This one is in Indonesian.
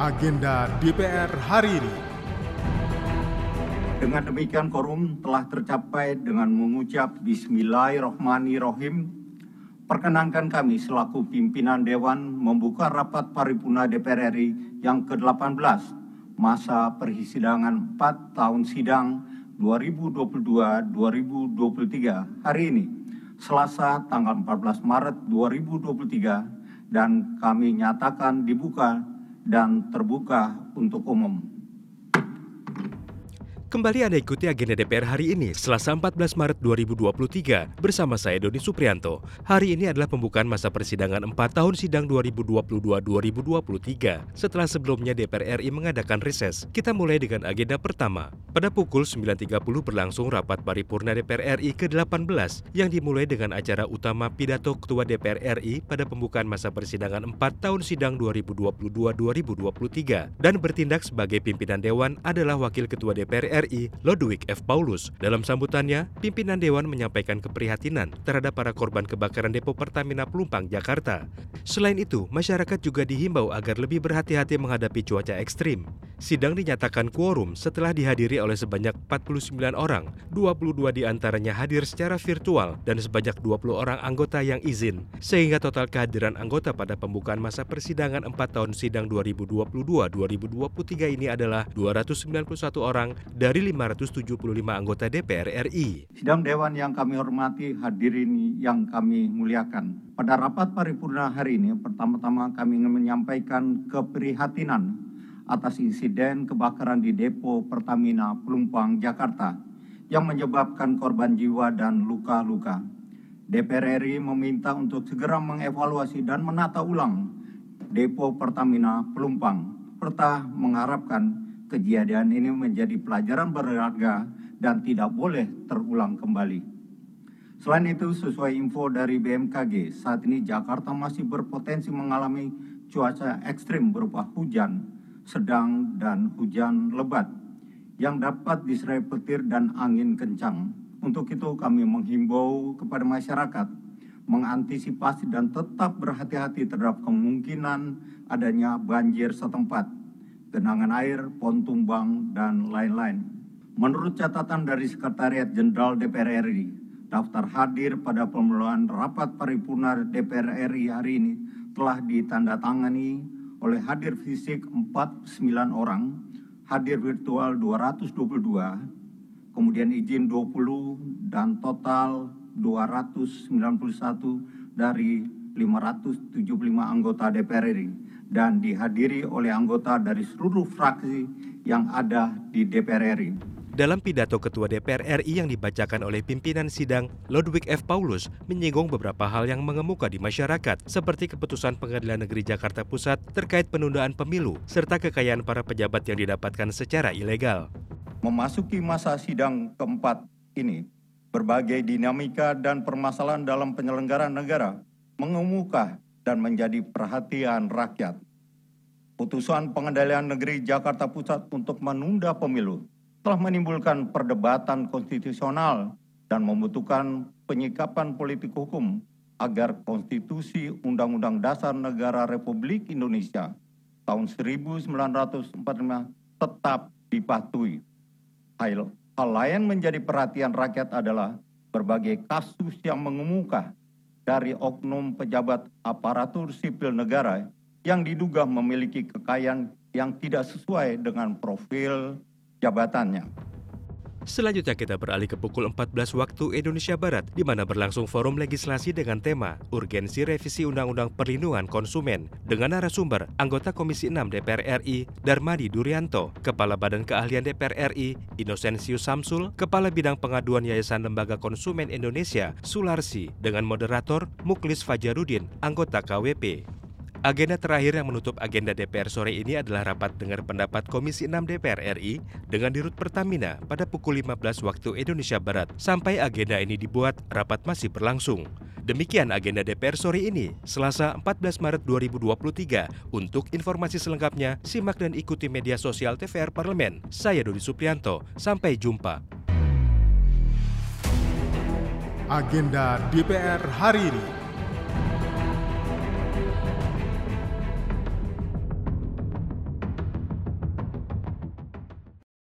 agenda DPR hari ini. Dengan demikian korum telah tercapai dengan mengucap Bismillahirrohmanirrohim. Perkenankan kami selaku pimpinan Dewan membuka rapat paripurna DPR RI yang ke-18 masa persidangan 4 tahun sidang 2022-2023 hari ini, Selasa tanggal 14 Maret 2023 dan kami nyatakan dibuka dan terbuka untuk umum. Kembali Anda ikuti agenda DPR hari ini, Selasa 14 Maret 2023, bersama saya Doni Suprianto. Hari ini adalah pembukaan masa persidangan 4 tahun sidang 2022-2023. Setelah sebelumnya DPR RI mengadakan reses, kita mulai dengan agenda pertama. Pada pukul 9.30 berlangsung rapat paripurna DPR RI ke-18 yang dimulai dengan acara utama pidato Ketua DPR RI pada pembukaan masa persidangan 4 tahun sidang 2022-2023 dan bertindak sebagai pimpinan Dewan adalah Wakil Ketua DPR RI Lodwig F. Paulus. Dalam sambutannya, pimpinan Dewan menyampaikan keprihatinan terhadap para korban kebakaran depo Pertamina Pelumpang, Jakarta. Selain itu, masyarakat juga dihimbau agar lebih berhati-hati menghadapi cuaca ekstrim. Sidang dinyatakan quorum setelah dihadiri oleh sebanyak 49 orang, 22 di antaranya hadir secara virtual dan sebanyak 20 orang anggota yang izin, sehingga total kehadiran anggota pada pembukaan masa persidangan 4 tahun sidang 2022-2023 ini adalah 291 orang dari 575 anggota DPR RI. Sidang Dewan yang kami hormati, hadirin yang kami muliakan. Pada rapat paripurna hari ini, pertama-tama kami ingin menyampaikan keprihatinan atas insiden kebakaran di depo Pertamina Pelumpang, Jakarta yang menyebabkan korban jiwa dan luka-luka. DPR RI meminta untuk segera mengevaluasi dan menata ulang depo Pertamina Pelumpang, serta mengharapkan kejadian ini menjadi pelajaran berharga dan tidak boleh terulang kembali. Selain itu, sesuai info dari BMKG, saat ini Jakarta masih berpotensi mengalami cuaca ekstrim berupa hujan, sedang, dan hujan lebat yang dapat disertai petir dan angin kencang. Untuk itu kami menghimbau kepada masyarakat mengantisipasi dan tetap berhati-hati terhadap kemungkinan adanya banjir setempat, genangan air, pohon tumbang, dan lain-lain. Menurut catatan dari Sekretariat Jenderal DPR RI, daftar hadir pada pemuluhan rapat paripurna DPR RI hari ini telah ditandatangani oleh hadir fisik 49 orang, hadir virtual 222, kemudian izin 20, dan total 291 dari 575 anggota DPR RI dan dihadiri oleh anggota dari seluruh fraksi yang ada di DPR RI. Dalam pidato Ketua DPR RI yang dibacakan oleh pimpinan sidang, Ludwig F. Paulus menyinggung beberapa hal yang mengemuka di masyarakat, seperti keputusan Pengadilan Negeri Jakarta Pusat terkait penundaan pemilu, serta kekayaan para pejabat yang didapatkan secara ilegal. Memasuki masa sidang keempat ini, berbagai dinamika dan permasalahan dalam penyelenggaraan negara mengemuka dan menjadi perhatian rakyat. Putusan Pengadilan Negeri Jakarta Pusat untuk menunda pemilu telah menimbulkan perdebatan konstitusional dan membutuhkan penyikapan politik hukum agar konstitusi Undang-Undang Dasar Negara Republik Indonesia tahun 1945 tetap dipatuhi. Hal, hal lain menjadi perhatian rakyat adalah berbagai kasus yang mengemuka dari oknum pejabat aparatur sipil negara yang diduga memiliki kekayaan yang tidak sesuai dengan profil jabatannya. Selanjutnya kita beralih ke pukul 14 waktu Indonesia Barat, di mana berlangsung forum legislasi dengan tema Urgensi Revisi Undang-Undang Perlindungan Konsumen dengan narasumber anggota Komisi 6 DPR RI Darmadi Durianto, Kepala Badan Keahlian DPR RI Inosensius Samsul, Kepala Bidang Pengaduan Yayasan Lembaga Konsumen Indonesia Sularsi, dengan moderator Muklis Fajarudin, anggota KWP. Agenda terakhir yang menutup agenda DPR sore ini adalah rapat dengar pendapat Komisi 6 DPR RI dengan dirut Pertamina pada pukul 15 waktu Indonesia Barat. Sampai agenda ini dibuat, rapat masih berlangsung. Demikian agenda DPR sore ini, Selasa 14 Maret 2023. Untuk informasi selengkapnya, simak dan ikuti media sosial TVR Parlemen. Saya Dodi Suprianto, sampai jumpa. Agenda DPR hari ini.